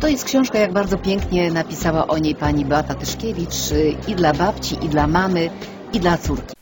To jest książka, jak bardzo pięknie napisała o niej pani Beata Tyszkiewicz y, i dla babci, i dla mamy, i dla córki.